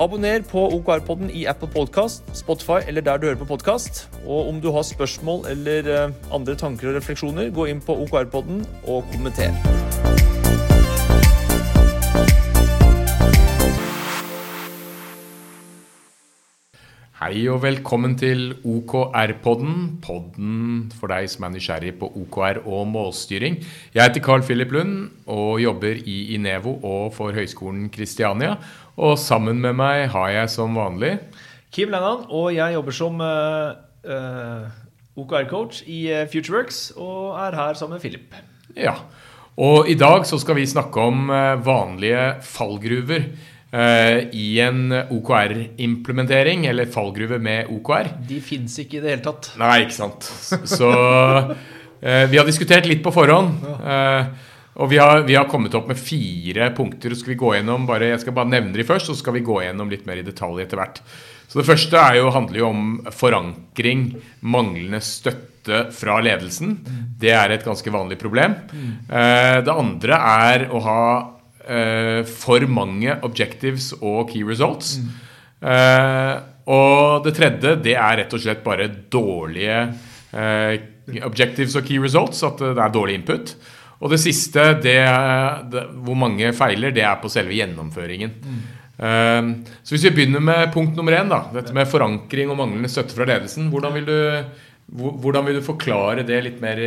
Abonner på OKR-podden i Apple Podcast, Spotify eller der du hører på podkast. Og om du har spørsmål eller eh, andre tanker og refleksjoner, gå inn på OKR-podden og kommenter. Hei og velkommen til OKR-podden, podden for deg som er nysgjerrig på OKR og målstyring. Jeg heter Carl Philip Lund og jobber i Inevo og for Høgskolen Kristiania. Og sammen med meg har jeg som vanlig Kim Lennan, og jeg jobber som uh, uh, OKR-coach i uh, Futureworks og er her sammen med Philip. Ja, og i dag så skal vi snakke om vanlige fallgruver i en OKR-implementering, eller fallgruve med OKR. De fins ikke i det hele tatt. Nei, ikke sant. Så vi har diskutert litt på forhånd. Ja. Og vi har, vi har, kommet opp med fire punkter. skal vi gå gjennom, bare, Jeg skal bare nevne de først, så skal vi gå gjennom litt mer i detalj etter hvert. Så Det første jo, handler jo om forankring, manglende støtte fra ledelsen. Det er et ganske vanlig problem. Eh, det andre er å ha eh, for mange objectives og key results. Eh, og det tredje det er rett og slett bare dårlige objectives og key results. At det er dårlig input. Og det siste, det, det, hvor mange feiler, det er på selve gjennomføringen. Mm. Uh, så hvis vi begynner med punkt nummer én, da, dette med forankring og manglende støtte fra ledelsen. Hvordan vil du, hvordan vil du forklare det litt mer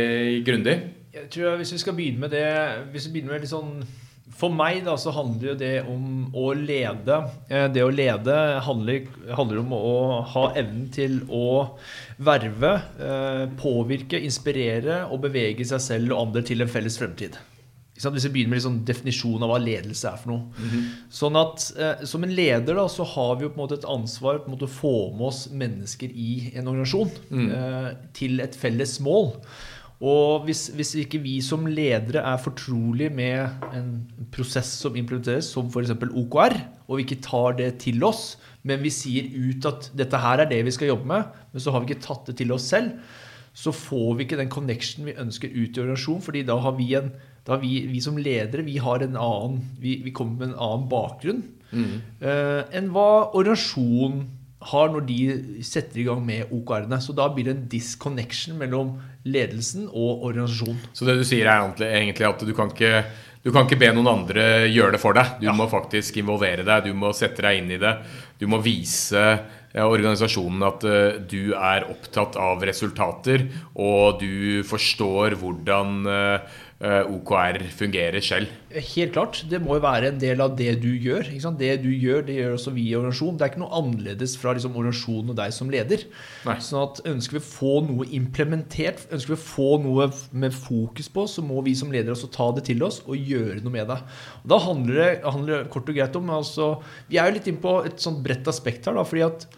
grundig? Jeg tror jeg, Hvis vi skal begynne med det hvis vi begynner med litt sånn for meg da, så handler det om å lede. Eh, det å lede handler, handler, om å ha evnen til å verve, eh, påvirke, inspirere og bevege seg selv og andre til en felles fremtid. Hvis vi begynner med en definisjonen definisjon av hva ledelse er for noe. Mm -hmm. Sånn at eh, Som en leder da, så har vi jo på en måte et ansvar på en måte å få med oss mennesker i en organisasjon mm. eh, til et felles mål. Og hvis, hvis, ikke vi som ledere er fortrolige med en prosess som implementeres, som f.eks. OKR, og vi ikke tar det til oss, men vi sier ut at dette her er det vi skal jobbe med, men så har vi ikke tatt det til oss selv, så får vi ikke den connection vi ønsker ut i organisasjonen. fordi da har vi en da har vi, vi, som ledere vi har en annen, vi, vi kommer med en annen bakgrunn mm. uh, enn hva organisasjonen har når de setter i gang med OKR-ene. Så da blir det en disconnection mellom ledelsen og organisasjonen. Så det du sier er egentlig at du kan ikke, du kan ikke be noen andre gjøre det for deg. Du ja. må faktisk involvere deg, du må sette deg inn i det. Du må vise organisasjonen at uh, du er opptatt av resultater, og du forstår hvordan Eh, OKR fungerer selv? Helt klart. Det må jo være en del av det du gjør. Det du gjør, det gjør også vi i organisasjonen. Det er ikke noe annerledes fra liksom, organisasjonen og deg som leder. Nei. Sånn at Ønsker vi å få noe implementert, ønsker vi å få noe med fokus på, så må vi som ledere også ta det til oss og gjøre noe med det. Og da handler det, handler kort og greit om altså, Vi er jo litt inne på et sånt bredt aspekt her. Da, fordi at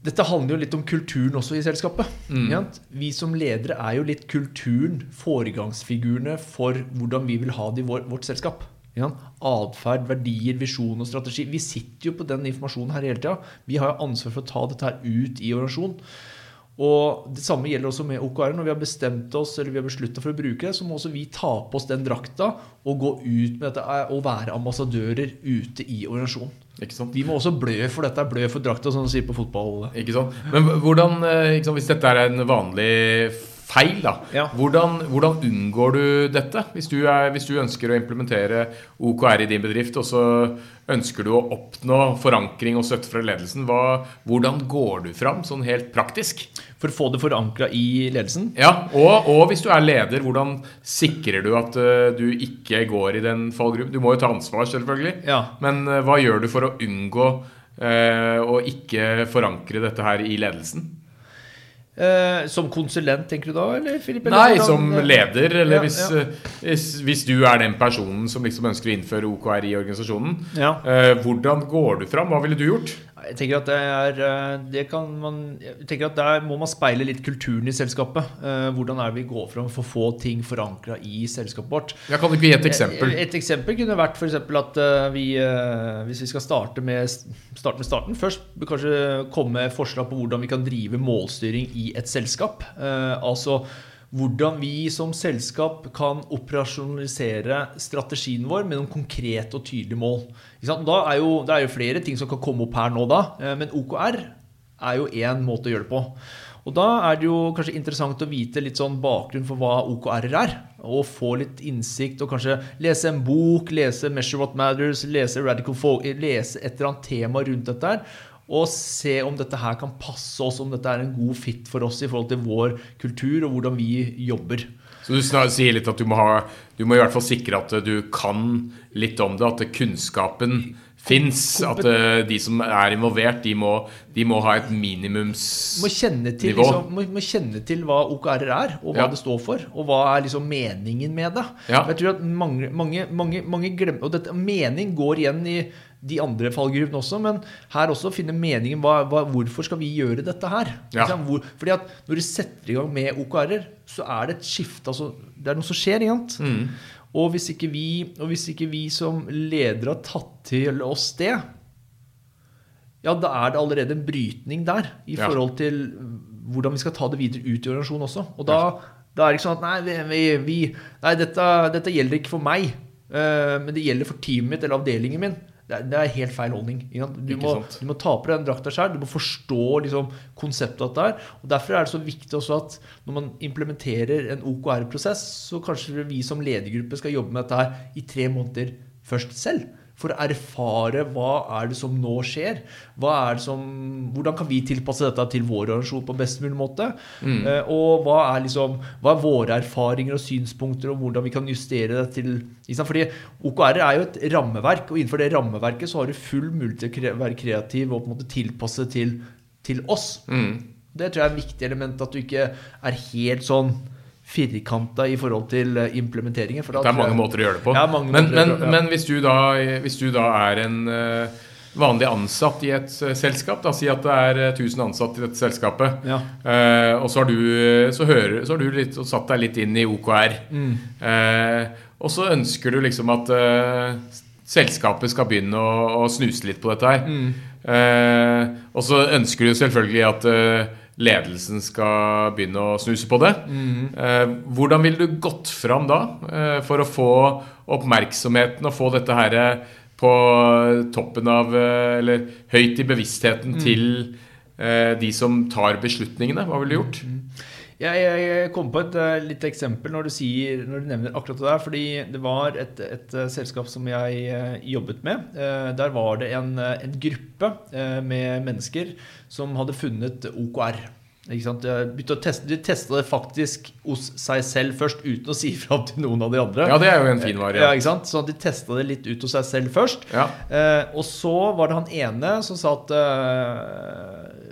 dette handler jo litt om kulturen også i selskapet. Mm. Vi som ledere er jo litt kulturen, foregangsfigurene for hvordan vi vil ha det i vår, vårt selskap. Atferd, verdier, visjon og strategi. Vi sitter jo på den informasjonen her hele tida. Vi har jo ansvar for å ta dette her ut i organisasjonen. Og Det samme gjelder også med OKR. Når vi har bestemt oss eller vi har beslutta for å bruke det, så må også vi ta på oss den drakta og gå ut med dette og være ambassadører ute i organisasjonen. Vi må også blø for dette. Blø for drakta, som de sier på fotball. Ikke sant? Men hvordan, eh, Hvis dette er en vanlig feil, da. Ja. Hvordan, hvordan, unngår du dette? Hvis du, er, hvis du, ønsker å implementere OKR i din bedrift, og så ønsker du å oppnå forankring og støtte fra ledelsen, hva, hvordan går du fram sånn helt praktisk? For å få det forankra i ledelsen? Ja, og, og, hvis du er leder, hvordan sikrer du at uh, du ikke går i den fallgruppen? Du må jo ta ansvar, selvfølgelig, ja. men uh, hva gjør du for å unngå uh, å ikke forankre dette her i ledelsen? Eh, som konsulent, tenker du da? Eller, Philip, eller Nei, som leder. Eller ja, hvis, ja. Eh, hvis, hvis, du er den personen som liksom ønsker å innføre OKR i organisasjonen. Ja. Uh, hvordan går du fram? Hva ville du gjort? Jeg tenker at det er eh, det kan man, jeg tenker at Der må man speile litt kulturen i selskapet. Eh, hvordan er det vi går fram for å få ting forankra i selskapet vårt. Jeg kan ikke gi et eksempel? Et, et eksempel kunne vært eksempel at eh, vi, eh, hvis vi skal starte med, starte med starten først, kanskje komme med forslag på hvordan vi kan drive målstyring i et selskap. Eh, altså hvordan vi som selskap kan operasjonalisere strategien vår med noen konkrete og tydelige mål. Er jo, det er jo flere ting som kan komme opp her nå, da, eh, men OKR er jo én måte å gjøre det på. Og Da er det jo kanskje interessant å vite litt sånn bakgrunn for hva OKR-er er. Og få litt innsikt og kanskje lese en bok, lese 'Measure What Matters', lese Radical Folk, lese et eller annet tema rundt dette her og se om dette her kan passe oss, om dette er en god fit for oss i forhold til vår kultur og hvordan vi jobber. Så du sier litt at du må, ha, du må i hvert fall sikre at du kan litt om det, at kunnskapen fins. At uh, de som er involvert, de må, de må ha et minimumsnivå. Må liksom, må, må kjenne til hva OKR er, og hva ja. det står for. Og hva er liksom meningen med det. Ja. Jeg tror at mange, mange, mange, mange glemmer Og dette, mening går igjen i de andre fallgruvene også, men her også finne meningen. Hva, hva, hvorfor skal vi gjøre dette her? Ja. Hvor, fordi at Når du setter i gang med OKR-er, så er det et skifte. Altså, det er noe som skjer. Ikke mm. Og, hvis ikke vi, og hvis ikke vi som ledere har tatt til oss det, ja, da er det allerede en brytning der i ja. forhold til hvordan vi skal ta det videre ut i organisasjonen også. Og da, da er det ikke sånn at nei, vi, vi, nei dette, dette, gjelder ikke for meg, uh, men det gjelder for teamet mitt eller avdelingen min. Det er, det er helt feil holdning. Du må, du må, ta på deg den drakta sjøl. Du må forstå liksom, konseptet av dette. Og Derfor er det så viktig også at når man implementerer en OKR-prosess, så kanskje vi som ledergruppe skal jobbe med dette her i tre måneder først selv for å erfare hva er det som nå skjer. Som, hvordan kan vi tilpasse dette til vår organisasjon på best mulig måte? Mm. Uh, og hva er, liksom, hva er, våre erfaringer og synspunkter, og hvordan vi kan justere det til liksom, Fordi OKR er jo et rammeverk, og innenfor det rammeverket så har du full mulighet til å være kreativ og på en måte tilpasse til, til oss. Mm. Det tror jeg er et viktig element, at du ikke er helt sånn firkanta i forhold til eh, implementeringen. det er mange måter å gjøre det på. Ja, men, men, ja. men hvis, du da, hvis, du da, er en uh, vanlig ansatt i et uh, selskap, da, si at det er 1000 ansatte i dette selskapet, ja. og så har du, så hører, så har du litt, satt deg litt inn i OKR, mm. og så ønsker du liksom at selskapet skal begynne å, å, snuse litt på dette her. Mm. og så ønsker du selvfølgelig at ledelsen skal begynne å snuse på det. Mm. Hvordan ville du gått fram da eh, for å få oppmerksomheten og få dette her eh, på toppen av Eller høyt i bevisstheten mm. til de som tar beslutningene? Hva ville du gjort? Mm. Jeg, jeg, kom på et uh, litt eksempel når du, sier, når du, nevner akkurat det der. Fordi det var et, et uh, selskap som jeg uh, jobbet med. der var det en, en gruppe med mennesker som hadde funnet OKR. De teste, testa det faktisk hos seg selv først, uten å si fra til noen av de andre. Ja, det er jo en fin variant. Ja, ikke? Så de testa det litt ut hos seg selv først. Ja. og så var det han ene som sa at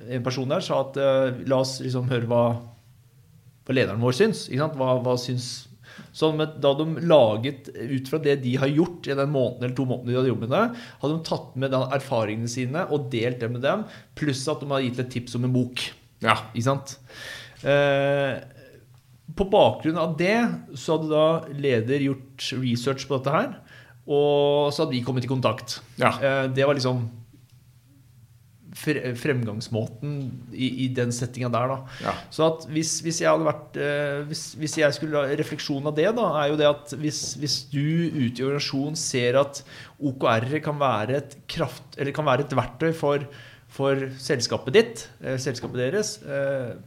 En person der sa at la oss liksom høre hva hva lederen vår syns. Hva, hva syns så da de laget, ut fra det de har gjort i den måneden eller to månedene de hadde jobbet med det, hadde de tatt med erfaringene sine og delt det med dem, pluss at de hadde gitt et tips om en bok. Ja. Ikke sant? Eh, på bakgrunn av det så hadde da leder gjort research på dette her, og så hadde de kommet i kontakt. Ja. Eh, det var liksom fremgangsmåten i, i den settinga der. Da. Ja. Så at hvis, hvis, jeg hadde vært eh, hvis, hvis, jeg skulle Refleksjonen refleksjon av det, da, er jo det at hvis, hvis du ute i organisasjonen ser at OKR kan være et kraft, eller kan være et verktøy for, for selskapet ditt, eh, selskapet deres eh,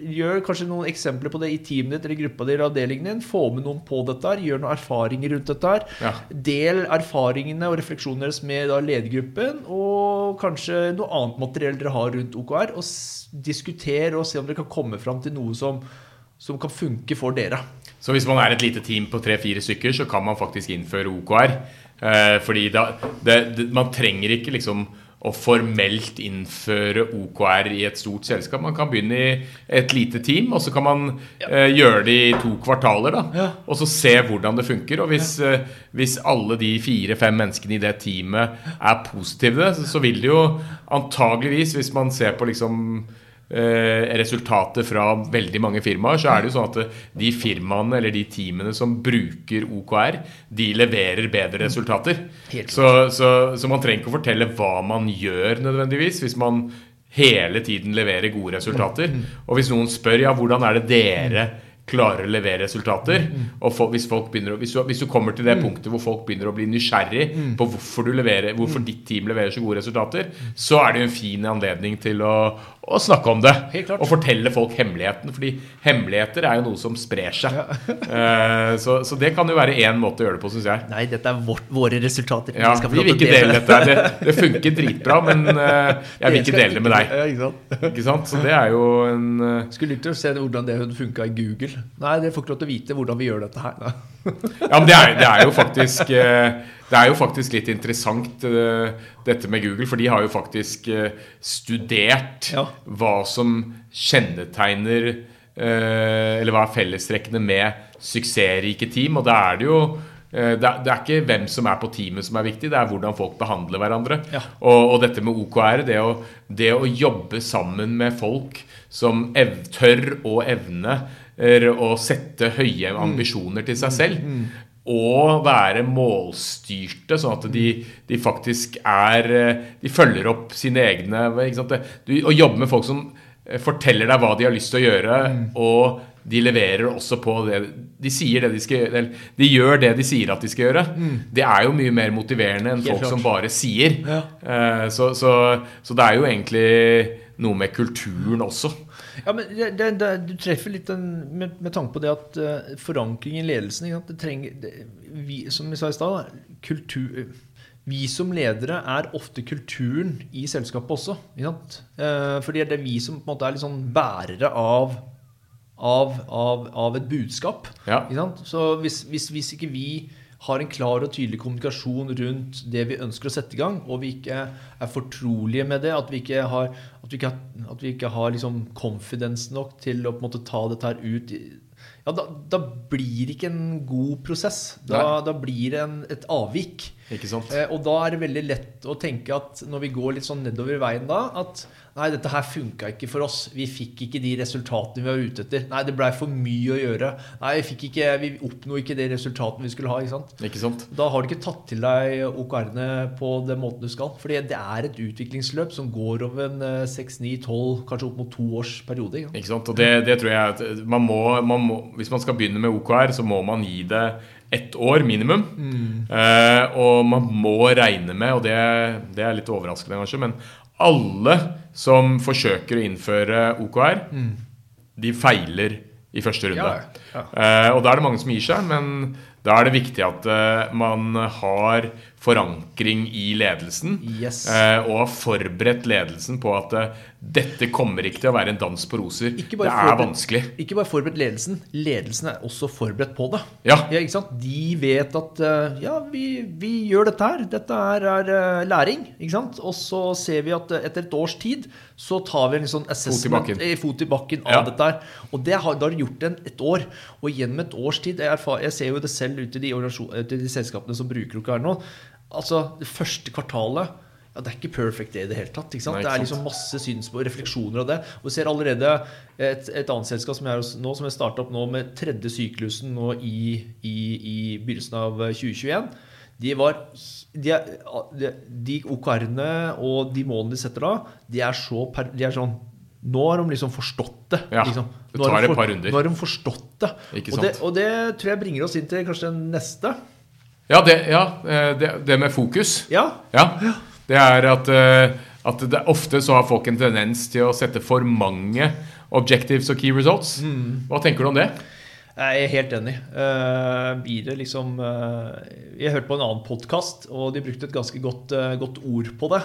gjør kanskje noen eksempler på det i teamet ditt eller gruppa di eller avdelingen din. Få med noen på dette. Gjør noen erfaringer rundt dette. Ja. Del erfaringene og refleksjonene deres med da, ledergruppen. Og kanskje noe annet materiell dere har rundt OKR. Og diskuter og se om dere kan komme fram til noe som, som kan funke for dere. Så hvis man er et lite team på tre-fire stykker, så kan man faktisk innføre OKR. Eh, fordi da, det, det, man trenger ikke liksom å formelt innføre OKR i et stort selskap. Man kan begynne i et lite team, og så kan man eh, gjøre det i to kvartaler. da, Ja. Og så se hvordan det funker. Og hvis, eh, hvis alle de fire-fem menneskene i det teamet er positive, så, så vil det jo antageligvis, hvis man ser på liksom eh, resultater fra veldig mange firmaer, så er det jo sånn at eh, de firmaene eller de teamene som bruker OKR, de leverer bedre resultater. Så, så, så man trenger ikke å fortelle hva man gjør nødvendigvis, hvis man hele tiden leverer gode resultater. Og hvis noen spør ja, hvordan er det dere klarer å levere resultater, og for, hvis, folk begynner hvis, du, hvis du kommer til det punktet hvor folk begynner å bli nysgjerrig på hvorfor, du leverer, hvorfor ditt team leverer så gode resultater, så er det jo en fin anledning til å, å snakke om det. Helt klart. Og fortelle folk hemmeligheten. Fordi hemmeligheter er jo noe som sprer seg. Eh, så, så det kan jo være én måte å gjøre det på, syns jeg. Nei, dette er vårt, våre resultater. Ja, skal få Vi vil ikke dele dette. Det, det funker dritbra, men eh, jeg vil ikke dele det med deg. Ja, ikke sant? Ikke sant? Så det er jo en uh... Skulle likt å se hvordan det funka i Google. Nei, dere får ikke lov til å vite hvordan vi gjør dette her. Nei. Ja, men det er, det er jo faktisk eh, Det er jo faktisk litt interessant eh, dette med Google, for de har jo faktisk eh, studert Ja. hva som kjennetegner Eller hva er fellestrekkene med suksessrike team, og da er det jo det er, det er ikke hvem som er på teamet som er viktig, det er hvordan folk behandler hverandre. Ja. Og, og dette med OKR, det å, det å jobbe sammen med folk som ev tør å evner å sette høye ambisjoner til seg selv. Og være målstyrte, sånn at de, de faktisk er eh, De følger opp sine egne? Du, Å jobbe med folk som eh, forteller deg hva de har lyst til å gjøre, og de leverer også på det De det de skal De gjør det de sier at de skal gjøre. Det er jo mye mer motiverende enn Helt folk klart. som bare sier. Ja. Eh, Så, så, så det er jo egentlig noe med kulturen også. Ja, men det, det, Du treffer litt den, med, med tanke på det at uh, forankring i ledelsen? Det trenger, det, vi, Som vi sa i stad, vi som ledere er ofte kulturen i selskapet også. Ikke sant? Uh, fordi det er vi som på en måte er litt sånn bærere av, av, av, av et budskap. Ja. Så hvis, hvis, hvis ikke vi har en klar og tydelig kommunikasjon rundt det vi ønsker å sette i gang, og vi ikke er fortrolige med det, at vi ikke har, at vi ikke har, at vi ikke har liksom confidence nok til å på en måte ta dette her ut ja, da, da blir det ikke en god prosess. Da, da blir det en, et avvik. Eh, og da er det veldig lett å tenke at når vi går litt sånn nedover veien da, at nei, dette her funka ikke for oss. Vi fikk ikke de resultatene vi var ute etter. Nei, det blei for mye å gjøre. Nei, vi, ikke, vi oppnå ikke de resultatene vi skulle ha. ikke sant? Ikke sant? Da har du ikke tatt til deg OKR-ene på den måten du skal. Fordi det er et utviklingsløp som går over en eh, 6, 9, 12, kanskje opp mot to års periode. Ikke sant? Ikke sant? Og det, det tror jeg at man må, man må Hvis man skal begynne med OKR, så må man gi det ett år minimum. Eh, og man må regne med, og det, det er litt overraskende kanskje, men alle som forsøker å innføre OKR, de feiler i første runde. Ja, ja. Eh, og da er det mange som gir seg, men da er det viktig at eh, man har forankring i ledelsen. Yes. eh, og har forberedt ledelsen på at eh, dette kommer ikke til å være en dans på roser. Det er vanskelig. Ikke bare forberedt ledelsen, ledelsen er også forberedt på det. Ja. ikke sant? De vet at eh, ja, vi, vi gjør dette her. Dette her er læring. ikke sant? Og så ser vi at etter et års tid så tar vi en sånn assessment bakken. eh, fot i bakken av dette her. Og det har, det har gjort det en- et år. Og gjennom et års tid Jeg, jeg ser jo det selv ute i de, ute i de selskapene som bruker OKR nå. Altså, det første kvartalet ja, Det er ikke perfect det i det hele tatt. ikke sant? Nei, ikke det er liksom masse synsmål og refleksjoner av det. Og vi ser allerede et, et annet selskap som jeg har nå, som jeg starta opp nå med tredje syklusen nå i, i, i begynnelsen av 2021. De var de, de, de OKR-ene og de målene de setter da, de er så per, de er sånn nå har de liksom forstått det. Ja, liksom. det Nå har tar de et par runder. Nå har de forstått det. Ikke Og det. Og det tror jeg bringer oss inn til kanskje den neste. Ja, det, ja, eh, det, det med fokus. Ja, Ja, det er at, eh, at det, ofte så har folk en tendens til å sette for mange objectives og key results. Mm. Hva tenker du om det? Jeg er helt enig. Uh, blir det liksom uh, Jeg hørte på en annen podkast, og de brukte et ganske godt, uh, godt ord på det.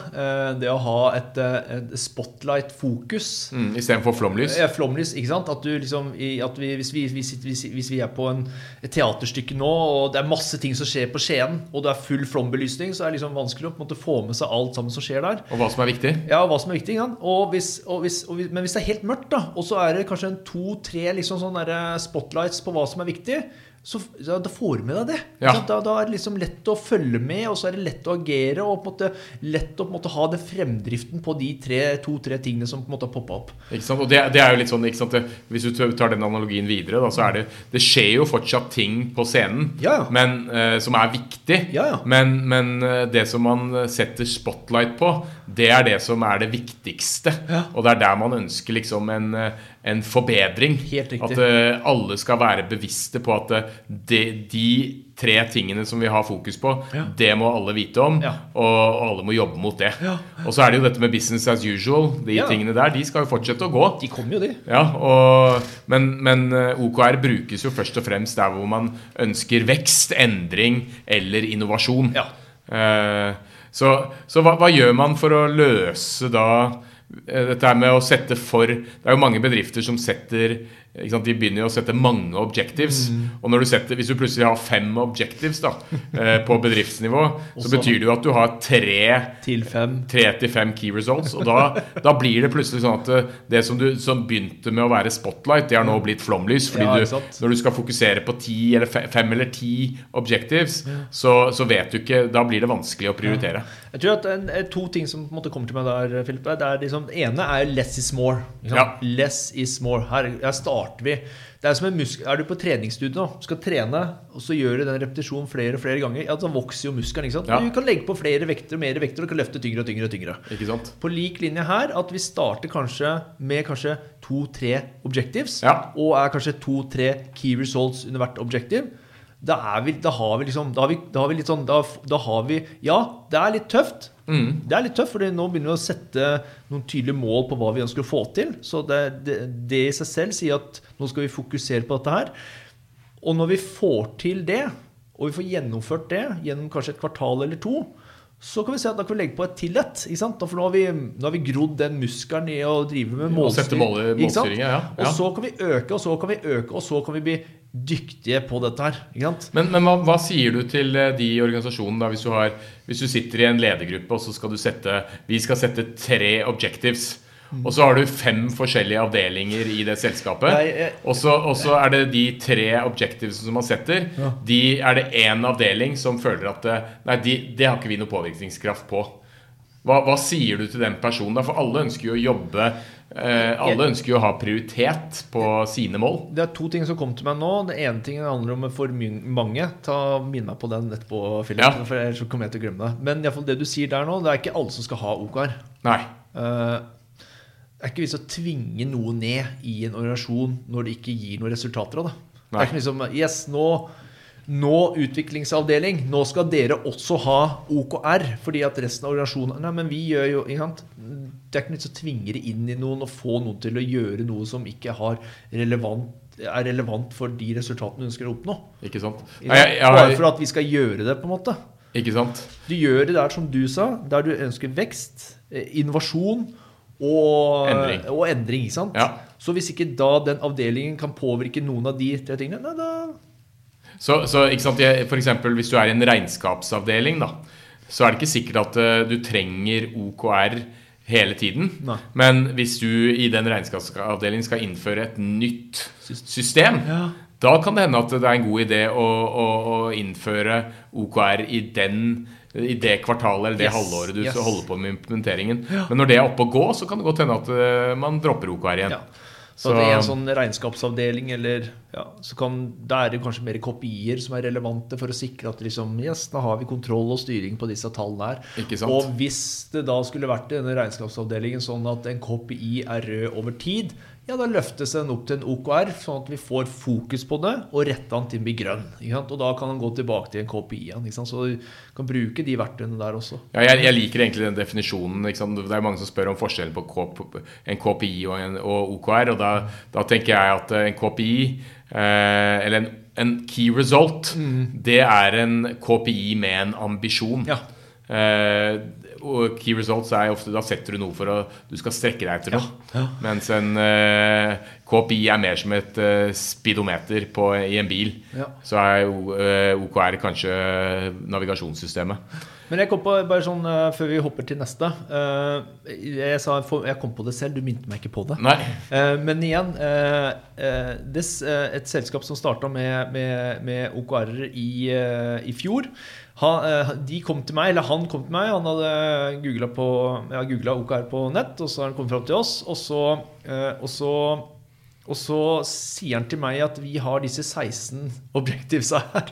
Det å ha et, et spotlight-fokus. Mm, Istedenfor flomlys? Ja, flomlys, ikke sant? At du liksom, at vi, hvis, vi, hvis, hvis, vi, er på en, et teaterstykke nå, og det er masse ting som skjer på Skien, og det er full flombelysning, så er det liksom vanskelig å måte, få med seg alt sammen som skjer der. Og hva som er viktig? Ja, hva som er viktig. Ja. Og og og men hvis det er helt mørkt, da, og så er det kanskje en to-tre liksom sånn spotlights på hva som er viktig, så ja, da får du med deg det. Ja. Da, da, er det liksom lett å følge med, og så er det lett å agere. Og på en måte, lett å måte, ha den fremdriften på de to-tre tingene som på en måte har poppa opp. Ikke sant? Og det, det, er jo litt sånn, ikke sant? Hvis du tar den analogien videre, da, så er det Det skjer jo fortsatt ting på scenen ja. men, uh, som er viktig. Men, men uh, det som man setter spotlight på, det er det som er det viktigste. Og det er der man ønsker liksom en uh, en forbedring. At uh, alle skal være bevisste på at uh, de, de, tre tingene som vi har fokus på, ja. det må alle vite om, ja. og, og, alle må jobbe mot det. Ja. Og så er det jo dette med business as usual. De tingene der, de skal jo fortsette å gå. De kommer jo, de. Ja, og, men, men eh, OKR brukes jo først og fremst der hvor man ønsker vekst, endring eller innovasjon. Uh, så, så hva, hva gjør man for å løse da Eh, dette her med å sette for Det er jo mange bedrifter som setter de begynner jo å sette mange objectives. Mm. Og du setter, hvis du plutselig har fem objectives da, eh, på bedriftsnivå, så betyr det jo at du har tre til fem, tre til fem key results. Og da, da, blir det plutselig sånn at eh, det som, du, som begynte med å være spotlight, det har nå blitt flomlys. fordi ja, du, når du skal fokusere på ti eller fem eller ti objectives, ja. så, så, vet du ikke Da blir det vanskelig å prioritere. Ja. Jeg tror at en, To ting som på en måte kommer til meg der, Philip, det er liksom, ene er less is more. Less is more. Her, jeg starter starter vi. Det Er som en muskel, er du på treningsstudio nå, skal trene, og så gjør du den repetisjonen flere og flere ganger, ja, da vokser jo muskelen. ikke sant? Ja. Du kan legge på flere vekter og mer vekter og kan løfte tyngre og tyngre. og tyngre. Ikke sant? På lik linje her at vi starter kanskje med kanskje to-tre objectives, ja. og er kanskje to-tre key results under hvert objective. Da, vi, da, har vi liksom Da har vi, da har vi litt sånn da, da har vi Ja, det er litt tøft. Mm. Det er litt tøft, for nå begynner vi å sette noen tydelige mål på hva vi ønsker å få til. Så det, det, det, i seg selv sier at nå skal vi fokusere på dette her. Og når vi får til det, og vi får gjennomført det gjennom kanskje et kvartal eller to, så kan vi se at da kan vi legge på et til et. For nå har, vi, nå har vi grodd den muskelen i å drive med målstyring. Ja, ja. Og så kan vi øke, og så kan vi øke, og så kan vi bli dyktige på dette her. Men, men hva, hva, sier du til de de organisasjonene da, hvis du, har, hvis du sitter i en ledergruppe og så skal du sette Vi skal sette tre objectives. Og så har du fem forskjellige avdelinger i det selskapet. Og så er det de tre objectives som man setter. De er det én avdeling som føler at eh, Nei, de, det har ikke vi noe påvirkningskraft på. Hva, hva, sier du til den personen? For alle ønsker jo å jobbe Eh, alle ønsker jo å ha prioritet på sine mål. Det er to ting som kom til meg nå. Det ene tingen handler om for mange. Ta Minn meg på den etterpå, Philip, ja. for ellers kommer jeg til å glemme det. Men i fall, det du sier der nå, det er ikke alle som skal ha OKR. Nei. Uh, det er ikke vits å tvinge noe ned i en organisasjon når det ikke gir noen resultater av det. Nei. Det er ikke liksom Yes, nå nå, utviklingsavdeling, nå skal dere også ha OKR. Fordi at resten av organisasjonen Nei, men vi gjør jo ikke sant? Det er ikke nytt å tvinge det inn i noen og få noen til å gjøre noe som ikke relevant, er relevant for de resultatene du ønsker å oppnå. Ikke sant? Bare for at vi skal gjøre det, på en måte. Ikke sant? Du gjør det der som du sa, der du ønsker vekst, eh, innovasjon og endring. Og endring ikke sant? Ja. Så hvis ikke da den avdelingen kan påvirke noen av de tre tingene, nei, da så, så eksempel, hvis du er i en regnskapsavdeling, da, så er det ikke sikkert at uh, du trenger OKR hele tiden. Nei. Men hvis du i den regnskapsavdelingen skal innføre et nytt system, ja. da kan det hende at det er en god idé å, å, å innføre OKR i, den, i det kvartalet eller det yes. halvåret du yes. holder på med implementeringen. Ja. Men når det er oppe og gå, så kan det godt hende at uh, man dropper OKR igjen. Ja. Så, så det er en sånn regnskapsavdeling, eller ja, så kan, Da er det kanskje mer kopier som er relevante for å sikre at liksom, yes, da har vi kontroll og styring på disse tallene her. Og hvis det da skulle vært i denne regnskapsavdelingen sånn at en KPI er rød over tid, ja, da løftes den opp til en OKR, sånn at vi får fokus på det, og retter den til å bli grønn. Og da kan den gå tilbake til en KPI igjen. Så du kan bruke de verktøyene der også. Ja, jeg, jeg liker egentlig den definisjonen. Det er mange som spør om forskjellen på KP, en KPI og, en, og OKR. Og da, da, tenker jeg at en KPI, eh, eller en, en, key result, mm. det er en KPI med en ambisjon. Ja. Eh, og key results er ofte Da setter du noe for å Du skal strekke deg etter noe. Ja, ja. Mens en uh, eh, KPI er mer som et uh, speedometer på, i en bil. Ja. Så er uh, eh, OKR kanskje navigasjonssystemet. Men jeg kom på bare sånn før vi hopper til neste jeg, sa, jeg, kom på det selv, du minte meg ikke på det. men igjen Et selskap som starta med, med, med OKR-er i, i fjor han, eh, de kom til meg, eller han kom til meg. Han hadde googla ja, OKR på nett, og så har han kommet fram til oss. Og så, eh, og, så, og så, sier han til meg at vi har disse 16 objectivesa her.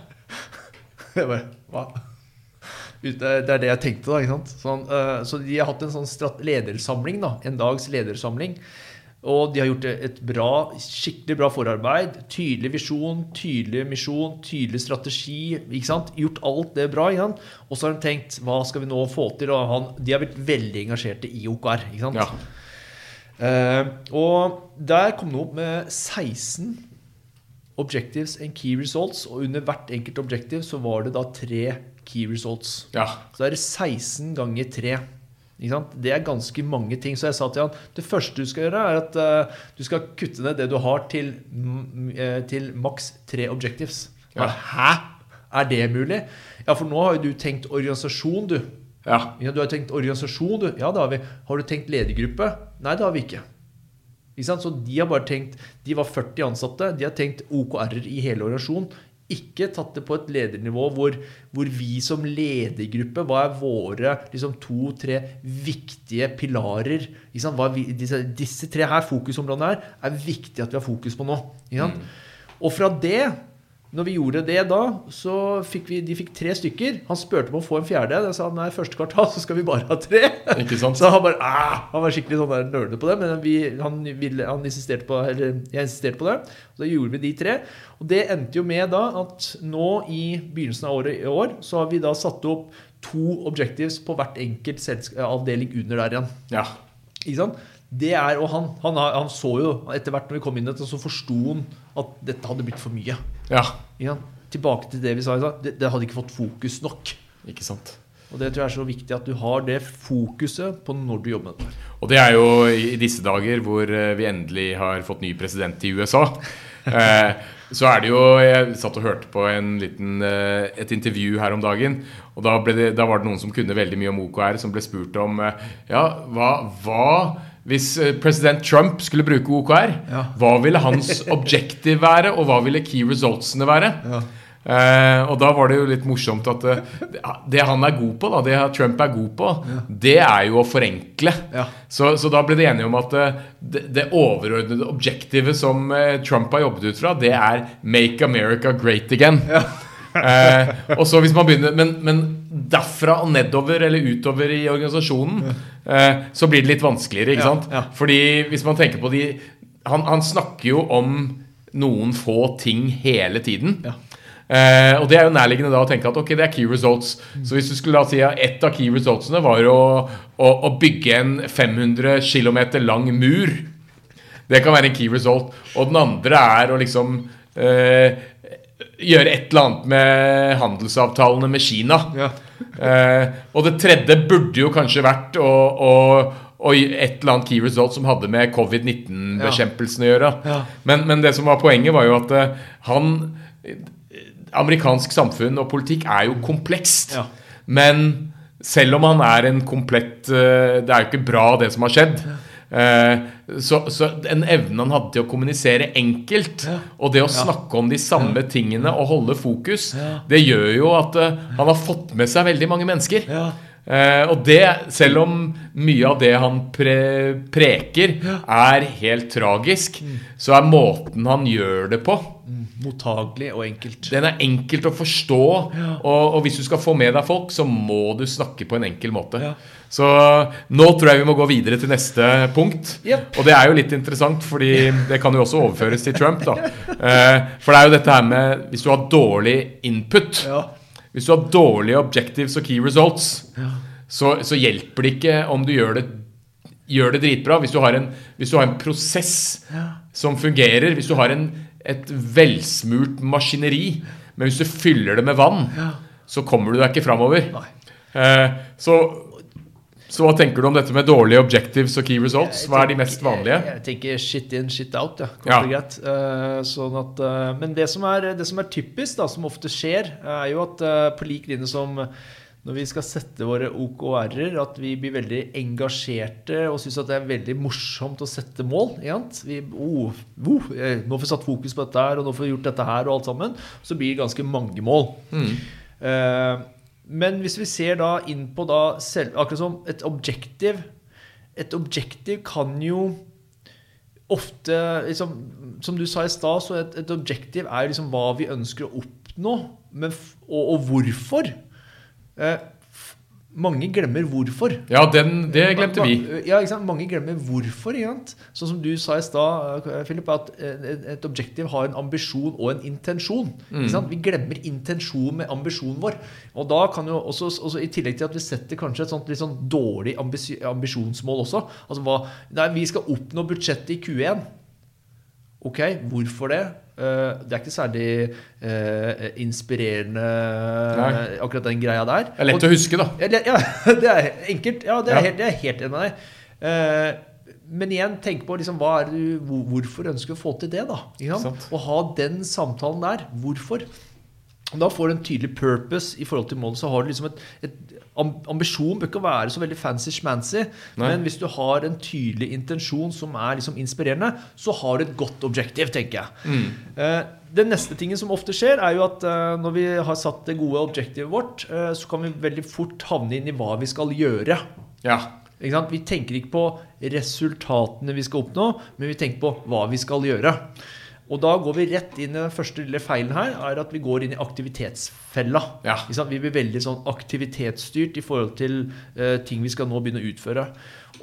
Jeg bare, hva? Det er det jeg tenkte, da. ikke sant? Så, eh, så de har hatt en sånn ledersamling, da. En dags ledersamling. Og de har gjort et bra, skikkelig bra forarbeid. Tydelig visjon, tydelig misjon, tydelig strategi. ikke sant? Gjort alt det bra. igjen. Og så har de tenkt hva skal vi nå få til? Og han, de har blitt veldig engasjerte i OKR. ikke sant? Ja. Uh, og der kom det opp med 16 objectives and key results. Og under hvert enkelt objective så var det da tre key results. Ja. Så da er det 16 ganger 3. Det er ganske mange ting. Så jeg sa til han det første du skal gjøre, er at uh, du skal kutte ned det du har, til, uh, til maks tre objectives. Ja. Hæ? Er det mulig? Ja, for nå har jo du tenkt organisasjon, du. Ja. ja. Du har tenkt organisasjon, du. Ja, det har vi. Har du tenkt ledergruppe? Nei, det har vi ikke. ikke så de har bare tenkt De var 40 ansatte. De har tenkt OKR-er i hele organisasjonen ikke tatt det på et ledernivå hvor, hvor vi som ledergruppe Hva er våre liksom, to-tre viktige pilarer? Vi, disse, disse, tre her fokusområdene her er viktig at vi har fokus på nå. Mm. Og fra det når vi gjorde det da, så fikk vi, de fikk tre stykker. Han spurte om å få en fjerde. Jeg sa nei, første kvartal så skal vi bare ha tre. Ikke sant? Så han bare, ah, han var skikkelig sånn nølende på det. Men vi, han, ville, han, insisterte på, eller jeg insisterte på det. Så da gjorde vi de tre. Og det endte jo med da at nå i begynnelsen av året i år så har vi da satt opp to objectives på hvert enkelt avdeling under der igjen. Ja. Ikke sant? Det er, og han, han, han, så jo etter hvert når vi kom inn så forsto han at dette hadde blitt for mye. Ja. ja. Tilbake til det vi sa i stad. Det, det, hadde ikke fått fokus nok. Ikke sant. Og Det tror jeg er så viktig at du har det fokuset på når du jobber med det. Og det er jo i disse dager hvor eh, vi endelig har fått ny president i USA. Eh, så er det jo Jeg satt og hørte på liten, eh, et intervju her om dagen. Og da, det, da, var det noen som kunne veldig mye om OKR, som ble spurt om Ja, hva, hva hvis eh, president Trump skulle bruke OKR, ja. hva ville hans objective være, og hva ville key resultsene være? Ja. Eh, og da var det jo litt morsomt at det, eh, det han er god på, da, det Trump er god på, ja. det er jo å forenkle. Så, så, da ble de enige om at eh, det, det overordnede objektivet som Trump har jobbet ut fra, det er 'Make America Great Again'. Eh, og så hvis man begynner men, men, derfra og nedover eller utover i organisasjonen, ja. så blir det litt vanskeligere. ikke sant? Ja, ja. Fordi hvis man tenker på de han, han, snakker jo om noen få ting hele tiden. Eh, og det er jo nærliggende da å tenke at ok, det er key results. Mm. Så hvis du skulle da si at ett av key resultsene var å, å, å bygge en 500 km lang mur Det kan være en key result. Og den andre er å liksom eh, gjøre et eller annet med handelsavtalene med Kina. Ja. eh, og det tredje burde jo kanskje vært å, å, å et eller annet key result som hadde med covid-19-bekjempelsen å gjøre. Ja. Men, men, det som var poenget, var jo at uh, han Amerikansk samfunn og politikk er jo komplekst. Ja. Men selv om han er en komplett uh, Det er jo ikke bra, det som har skjedd. Eh, så, så, en evne han hadde til å kommunisere enkelt, ja. og det å snakke om de samme ja. tingene og holde fokus, ja. det gjør jo at uh, han har fått med seg veldig mange mennesker. Eh, og det, selv om mye av det han pre preker, er helt tragisk, så er måten han gjør det på Mottagelig og enkelt. Den er enkelt å forstå, og, og hvis du skal få med deg folk, så må du snakke på en enkel måte. Ja. Så nå tror jeg vi må gå videre til neste punkt. Yep. Og det er jo litt interessant, fordi det kan jo også overføres til Trump. da. Eh, for det er jo dette her med Hvis du har dårlig input, Ja. Hvis du har dårlige objectives og key results, så, så hjelper det ikke om du gjør det, gjør det dritbra. Hvis du har en, hvis du har en prosess som fungerer, hvis du har en, et velsmurt maskineri, men hvis du fyller det med vann, så kommer du deg ikke framover. Eh, så, så hva tenker du om dette med dårlige objectives og key results? Hva er de mest vanlige? Jeg, tenker shit in, shit out. Ja. Ja. Eh, sånn at, eh, men det som, er, det som er typisk, da, som ofte skjer, er jo at eh, på lik linje som når vi skal sette våre OKR-er, at vi blir veldig engasjerte og syns at det er veldig morsomt å sette mål. Vi, oh, oh, nå får vi satt fokus på dette her, og nå får vi gjort dette her, og alt sammen. Så blir det ganske mange mål. Eh, men hvis vi ser da inn på da selv, akkurat som et objektiv Et objektiv kan jo ofte liksom, Som du sa i stad, så et, et objektiv er liksom hva vi ønsker å oppnå, men, og, og hvorfor. Eh, mange glemmer hvorfor. Ja, den, det glemte vi. Ja, ikke sant? Mange glemmer hvorfor. Ikke sant? Sånn som du sa i stad, eh, Philip, at eh, et objektiv har en ambisjon og en intensjon. Ikke sant? Vi glemmer intensjonen med ambisjonen vår. Og da kan jo også, også I tillegg til at vi setter kanskje et sånt litt sånn dårlig ambisjonsmål også. Altså hva, nei, Vi skal oppnå budsjettet i Q1. Ok, hvorfor det? Eh, det er ikke særlig eh, inspirerende, Nei. akkurat den greia der. Det er lett Og- å huske, da. ja, det, er enkelt. Ja, det er, Ja. Helt, det er helt enig med deg. Eh, men igjen, tenk på liksom, du, hvorfor ønsker du å få til det. da? Å ha den samtalen der. Hvorfor? Da får du en tydelig purpose i forhold til målet. Så har du liksom et, et am- Ambisjon bør ikke være så veldig fancy-schmancy, men hvis du har en tydelig intensjon som er liksom inspirerende, så har du et godt objektiv, tenker jeg. Eh, Den neste tingen som ofte skjer, er jo at eh, når vi har satt det gode objektivet vårt, eh, så kan vi veldig fort havne inn i hva vi skal gjøre. Ja. Vi tenker ikke på resultatene vi skal oppnå, men vi tenker på hva vi skal gjøre. Og da går vi rett inn i den første lille feilen her, er at vi går inn i aktivitetsfella. Ja. Vi blir veldig sånn aktivitetsstyrt i forhold til uh, ting vi skal nå begynne å utføre.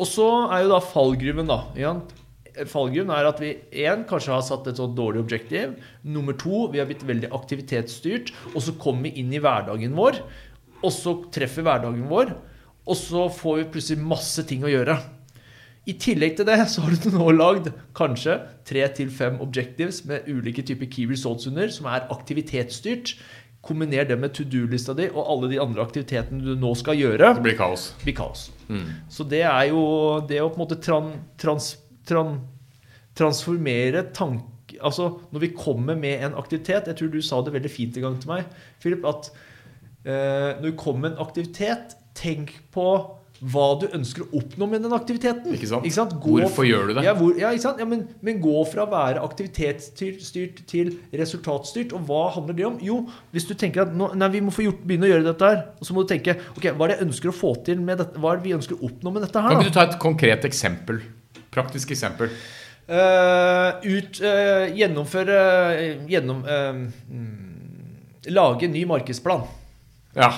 Og så er jo da fallgruven, da. Ikke? Fallgruven er at vi en, kanskje har satt et sånn dårlig objektiv. Nummer to, vi har blitt veldig aktivitetsstyrt. Og så kommer vi inn i hverdagen vår, og så treffer hverdagen vår. Og så får vi plutselig masse ting å gjøre. I tillegg til det så har du nå lagd kanskje tre til fem objectives med ulike typer key results under, som er aktivitetsstyrt. Kombiner det med to do-lista di og alle de andre aktivitetene du nå skal gjøre. Det blir kaos. blir kaos. Så det er jo det å på en måte tran, trans, tran, transformere tanke Altså når vi kommer med en aktivitet Jeg tror du sa det veldig fint en gang til meg, Philip, at eh, når vi kommer med en aktivitet, tenk på hva du ønsker å oppnå med den aktiviteten. Ikke sant? Gå- Hvorfor gjør du det? Ja, hvor, ja ikke sant? Ja, men, men gå fra å være aktivitetsstyrt til resultatstyrt. Og hva handler det om? Jo, hvis du tenker at nå, nei, vi må få gjort, begynne å gjøre dette her, og så må du tenke ok, hva er det jeg ønsker å få til med dette? Hva er det vi ønsker å oppnå med dette her? Kan ikke du ta et konkret eksempel? Praktisk eksempel. Uh, ut, uh, gjennomføre uh, gjennom, eh, mm, Lage ny markedsplan. Ja.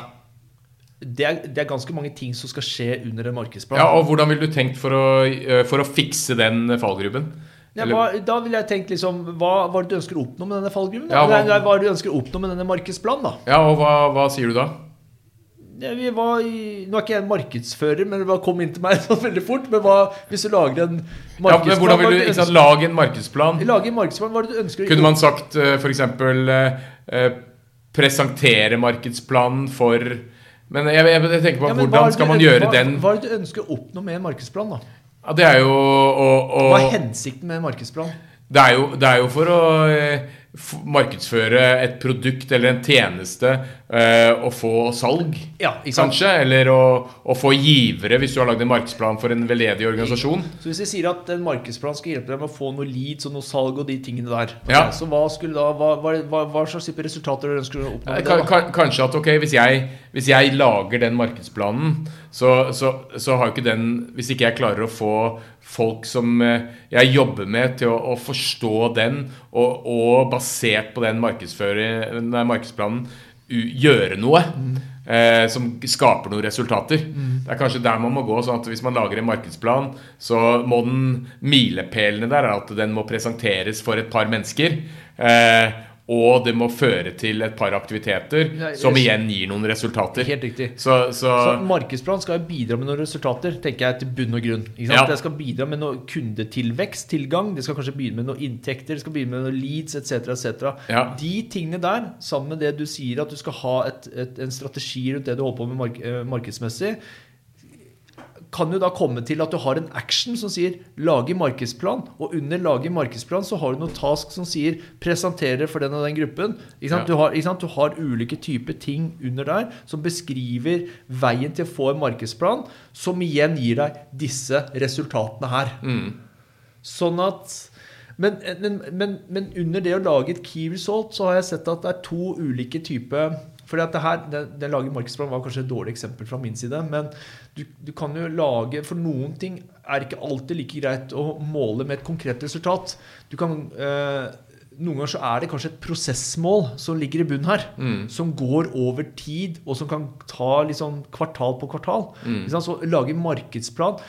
Det er, det er ganske mange ting som skal skje under en markedsplan. ja. Og hvordan ville du tenkt for å, eh, for å fikse den fallgruben? Ja, hva, da ville jeg tenkt liksom Hva hva er det du ønsker å oppnå med denne fallgruven? Ja, hva- nei, hva er det du ønsker å oppnå med denne markedsplanen, da? Ja, og hva, hva sier du da? Ja, vi var i, nå er ikke jeg en markedsfører, men det kom inn til meg sånn veldig fort. Men hva, hvis du lager en markedsplan Ja, men hvordan vil du ikke sant, Lage en markedsplan. Lage en markedsplan, hva er det du ønsker Kunne man sagt f.eks. for eksempel eh, eh, presentere markedsplanen for Men jeg, jeg, jeg tenker på Ja, hvordan skal man ønsker- gjøre hva, den Hva er det du ønsker å oppnå med en markedsplan, da? ja, Det er jo å, å Hva er hensikten med en markedsplan? det, er jo, det er jo for å eh, markedsføre et produkt eller en tjeneste eh, og få salg. Ja. Kanskje, eller å, å få givere hvis du har lagd en markedsplan for en veldedig organisasjon. Så hvis jeg sier at en markedsplan skal hjelpe deg med å få noe leads og noe salg og de tingene der, Ja. så hva, da, hva, hva, hva, slags type resultater ønsker du å oppnå? Eh, med det, da? Kanskje at ok, hvis jeg, hvis jeg lager den markedsplanen, så, så, så har jo ikke den Hvis ikke jeg klarer å få folk som eh, jeg jobber med, til å, å forstå den, og, og basert på den markedsplanen gjøre noe. Eh, som skaper noen resultater. Det er kanskje der man må gå. sånn at Hvis man lager en markedsplan, så må den milepælene der er at den må presenteres for et par mennesker. Eh, og det må føre til et par aktiviteter Ja, som igjen gir noen resultater. Helt riktig. Så, så, Så markedsplan skal jo bidra med noen resultater, tenker jeg, til bunn og grunn. Ikke sant? Ja. Det skal bidra med noe kundetilvekst, tilgang. Det skal kanskje begynne med noen inntekter, det skal begynne med noen leads etc. etc. Ja. De tingene der, sammen med det du sier at du skal ha et, et, en strategi rundt det du holder på med mark eh, markedsmessig, kan jo da komme til at du har en action som sier 'lage markedsplan', og under 'lage markedsplan' så har du noen task som sier 'presentere for den og den gruppen'. Ja. Du, har, du har ulike typer ting under der som beskriver veien til å få en markedsplan, som igjen gir deg disse resultatene her. mm, Sånn at men, men, men, men under det å lage et key result, så har jeg sett at det er to ulike typer fordi at det her, det, det lage markedsplan var kanskje et dårlig eksempel fra min side. Men du, du kan jo lage For noen ting er ikke alltid like greit å måle med et konkret resultat. Du kan eh, noen ganger så er det kanskje et prosessmål som ligger i bunnen her. mm, Som går over tid, og som kan ta liksom kvartal på kvartal. mm. Så lage markedsplan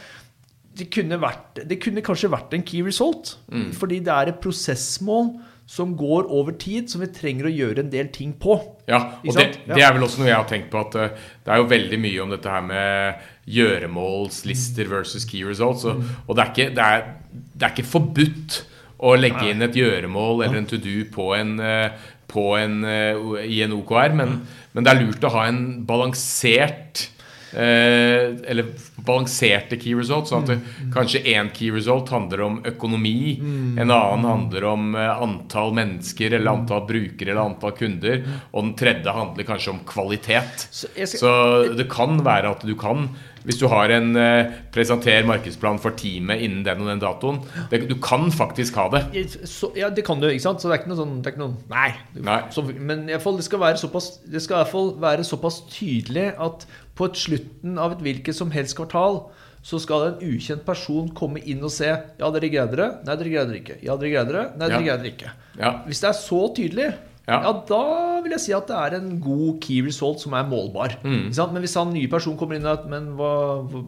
det kunne, vært, det kunne kanskje vært en key result. Mm. Fordi det er et prosessmål som går over tid, som vi trenger å gjøre en del ting på. Ja, og det, det er vel også noe jeg har tenkt på at eh, det er jo veldig mye om dette her med gjøremålslister versus key results. Og, og det, er ikke, det, er, det er ikke forbudt å legge inn et gjøremål eller en to do på en, eh, på en, eh, i en OKR, men, men det er lurt å ha en balansert eller balanserte key results. Sånn at det, kanskje én key result handler om økonomi, en annen handler om eh, antall mennesker eller antall brukere eller antall kunder, og den tredje handler kanskje om kvalitet. Så det kan være at du kan, hvis du har en eh, presenter markedsplan for teamet innen den og den datoen, det, du kan faktisk ha det. så, ja, det kan du, ikke sant? Så det er ikke noe sånn ikke noe, Nei. Nei. Så, men fall, det skal være såpass Det skal i hvert fall være såpass tydelig at på et slutten av et hvilket som helst kvartal så skal en ukjent person komme inn og se Ja, dere greide det. Nei, dere greide det ikke. Ja, dere greide det. Nei, dere Ja. greide det ikke. Ja. Hvis det er så tydelig, Ja. ja. da vil jeg si at det er en god key result som er målbar. Mm. Men hvis han nye person kommer inn og Men hva,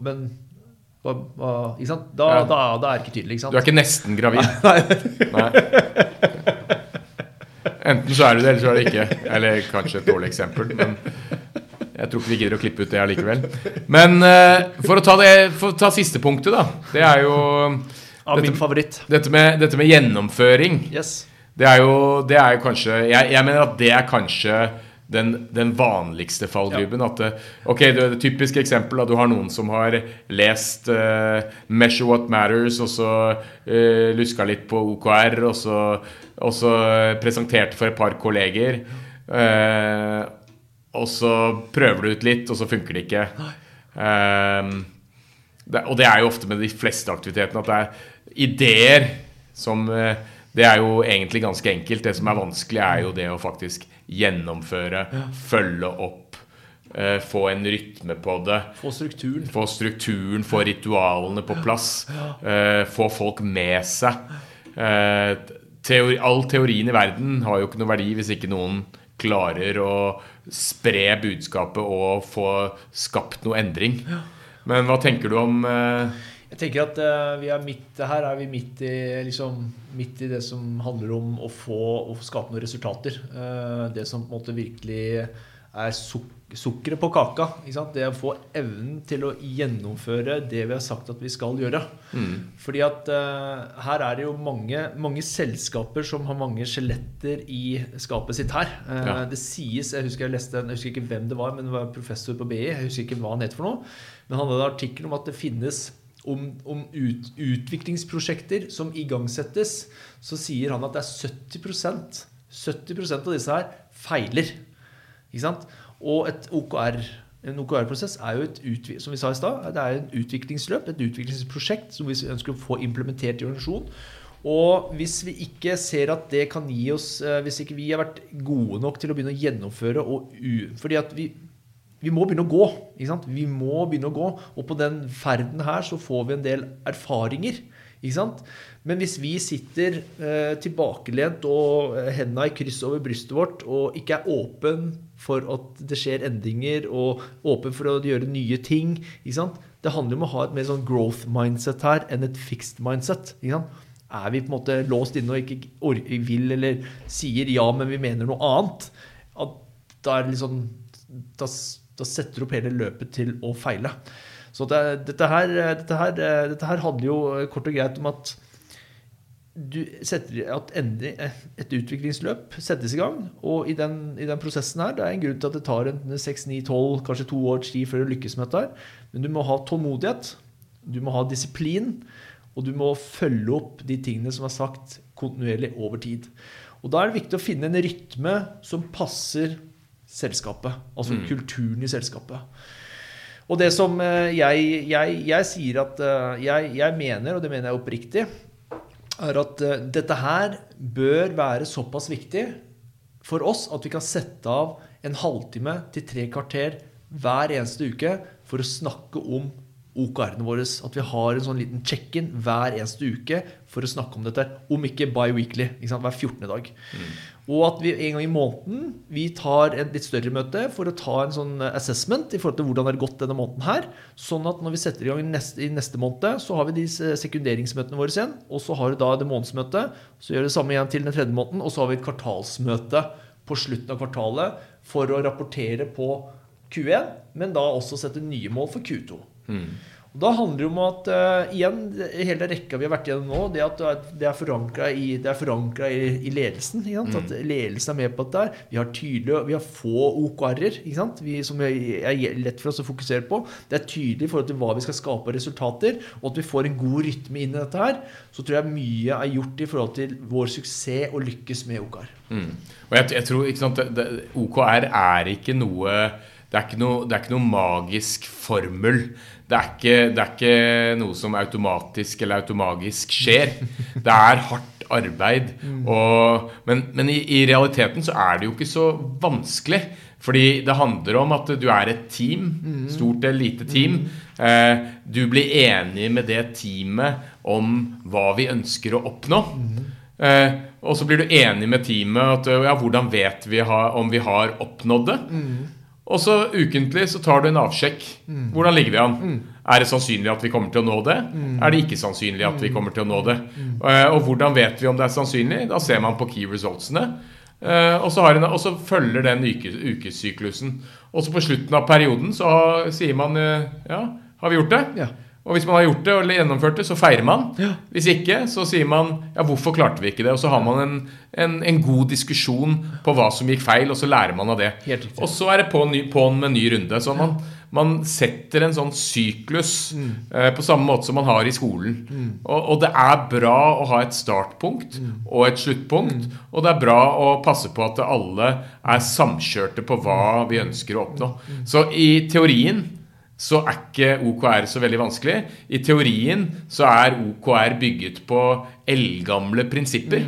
men, hva, hva ikke sant? Da, Ja. da, da er det ikke tydelig. Ikke sant? Du er ikke nesten gravid. Nei. Enten så er du det, eller så er du ikke. Eller kanskje et dårlig eksempel, men jeg tror ikke vi gidder å klippe ut det allikevel. Men eh, for å ta, det, for å ta siste punktet, da. Det er jo Av min dette, favoritt. dette, med, dette med gjennomføring. Yes. Det er jo, det er jo kanskje jeg, jeg mener at det er kanskje den, den vanligste fallgruben. At det, ok, det er et typisk eksempel at du har noen som har lest uh, 'Measure What Matters', og så uh, luska litt på OKR, og så, og så presenterte for et par kolleger. Uh, og så prøver du ut litt, og så funker det ikke. Um, det, og det er jo ofte med de fleste aktivitetene at det er ideer som eh, Det er jo egentlig ganske enkelt. Det som er vanskelig, er jo det å faktisk gjennomføre, følge opp, eh, få en rytme på det. Få strukturen. Få strukturen, få ritualene på plass. eh, få folk med seg. Eh, teori, all teorien i verden har jo ikke noe verdi hvis ikke noen klarer å spre budskapet og få skapt noe endring. Men hva tenker du om eh, Jeg tenker at eh, vi er midt, her er vi midt i, liksom, midt i det som handler om å få å skape noen resultater. Eh, det som på en måte virkelig er suk sukkeret på kaka. Det å få evnen til å gjennomføre det vi har sagt at vi skal gjøre. mm, Fordi at uh, her er det jo mange, mange selskaper som har mange skjeletter i skapet sitt her. Uh, Ja. Det sies, jeg husker jeg leste jeg husker ikke hvem det var, men det var en professor på BI, jeg husker ikke hva han het for noe, men han hadde en artikkel om at det finnes om, om ut, utviklingsprosjekter som igangsettes, så sier han at det er 70% 70% av disse her feiler. Ikke sant? Og et OKR, en OKR-prosess er jo et som vi sa i sted, det er en utviklingsløp, et utviklingsprosjekt som vi ønsker å få implementert i organisasjonen. Og hvis vi ikke ser at det kan gi oss eh, Hvis ikke vi har vært gode nok til å begynne å gjennomføre og u, Fordi at vi, vi må begynne å gå. Ikke sant? Vi må begynne å gå. Og på den ferden her så får vi en del erfaringer. Ikke sant? Men hvis vi sitter eh, tilbakelent og henda hendene i kryss over brystet vårt og ikke er åpen for at det skjer endringer, og åpen for å gjøre nye ting ikke sant? Det handler om å ha et mer sånn growth mindset her enn et fixed mindset. Ikke sant? Er vi på en måte låst inne og ikke vil eller sier ja, men vi mener noe annet, at da er det litt da, da setter du opp hele løpet til å feile. Så det, dette, her, dette, her, dette her handler jo kort og greit om at setter at et utviklingsløp settes i gang. Og i den, i den prosessen her, det er en grunn til at det tar en 6-9-12, kanskje to års tid før du lykkes med dette. her. Men du må ha tålmodighet, du må ha disiplin, og du må følge opp de tingene som er sagt kontinuerlig over tid. Og da er det viktig å finne en rytme som passer selskapet. Altså kulturen i selskapet. Og det som eh, jeg, jeg, jeg sier at eh, jeg, jeg mener, og det mener jeg oppriktig, er at eh, dette her bør være såpass viktig for oss at vi kan sette av en halvtime til tre kvarter hver eneste uke for å snakke om OKR-ene våre. At vi har en sånn liten check-in hver eneste uke for å snakke om dette. Om ikke bi-weekly, hver 14. dag. Og at vi en gang i måneden vi tar et litt større møte for å ta en sånn assessment i forhold til hvordan det har gått denne måneden her. Sånn at når vi setter i gang neste, i neste måned, så har vi de sekunderingsmøtene våre igjen. Og så har du da det månedsmøtet. Så gjør vi det samme igjen til den tredje måneden. Og så har vi et kvartalsmøte på slutten av kvartalet for å rapportere på Q1, men da også sette nye mål for Q2. Og Da handler det om at uh, igjen, hele rekka vi har vært gjennom nå, det at det er- forankra i, er i, i ledelsen. Ikke sant? At ledelsen er med på dette. her. Vi har tydelige, vi har få OKR-er som er lett for oss å fokusere på. Det er tydelig i forhold til hva vi skal skape av resultater, og at vi får en god rytme inn i dette her. Så tror jeg mye er gjort i forhold til vår suksess og lykkes med OKR. Mm. Og jeg, jeg tror ikke sant, det, det, OKR er ikke noe det er ikke, noe det er ikke noe magisk formel. Det er, ikke, det er ikke noe som automatisk eller automagisk skjer. Det er hardt arbeid. Og, men men i, i realiteten så er det jo ikke så vanskelig. Fordi det handler om at du er et team. Stort eller lite team. Eh, du blir enig med det teamet om hva vi ønsker å oppnå. Eh, og så blir du enig med teamet at ja, hvordan vet vi om vi har oppnådd det. Og så ukentlig så tar du en avsjekk. Hvordan ligger vi an? Er det sannsynlig at vi kommer til å nå det? Er det ikke sannsynlig at vi kommer til å nå det? Eh, og hvordan vet vi om det er sannsynlig? Da ser man på key resultsene. Uh, og, så har en, og så følger den uke, ukessyklusen. Og så på slutten av perioden så sier man uh, ja, har vi gjort det? Ja. Og hvis man har gjort det og gjennomført det, så feirer man. Hvis ikke, så sier man ja, hvorfor klarte vi ikke det? Og så har man en, en, en god diskusjon på hva som gikk feil, og så lærer man av det. Og så er det på'n på med en ny runde. Så man, man setter en sånn syklus eh, på samme måte som man har i skolen. Og, og det er bra å ha et startpunkt og et sluttpunkt. Og det er bra å passe på at alle er samkjørte på hva vi ønsker å oppnå. Så i teorien så er ikke OKR så veldig vanskelig. I teorien så er OKR bygget på eldgamle prinsipper.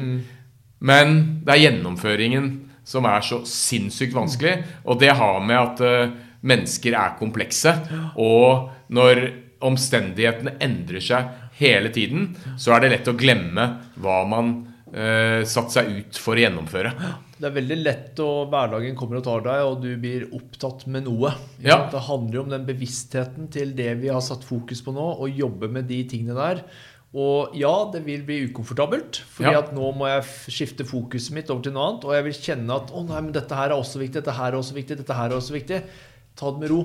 Men det er gjennomføringen som er så sinnssykt vanskelig. Og det har med at eh, mennesker er komplekse. Og når omstendighetene endrer seg hele tiden, så er det lett å glemme hva man uh, satte seg ut for å gjennomføre. Det er veldig lett, og hverdagen kommer og tar deg, og du blir opptatt med noe. Ja. Det handler jo om den bevisstheten til det vi har satt fokus på nå, og jobbe med de tingene der. Og ja, det vil bli ukomfortabelt, fordi Ja. at nå må jeg skifte fokuset mitt over til noe annet. Og jeg vil kjenne at å nei, men dette her er også viktig, dette her er også viktig, dette her er også viktig. Ta det med ro.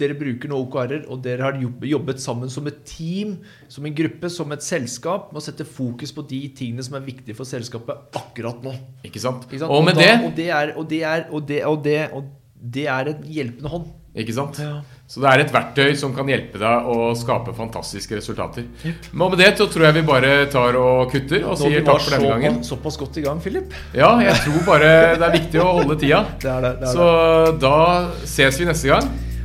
Dere bruker nå OKR-er, og dere har jobbet sammen som et team, som en gruppe, som et selskap, med å sette fokus på de tingene som er viktige for selskapet akkurat nå. Ikke sant? Ikke sant? Og med da, det og det er, og det er, og det, og det, og det er en hjelpende hånd. Ikke sant? Ja. Så det er et verktøy som kan hjelpe deg å skape fantastiske resultater. Men med det så tror jeg vi bare tar og kutter og Nå sier takk for denne gangen. såpass, såpass godt i gang, Philip. Ja, jeg tror bare det er viktig å holde tida. Det er det. det, er Så da ses vi neste gang.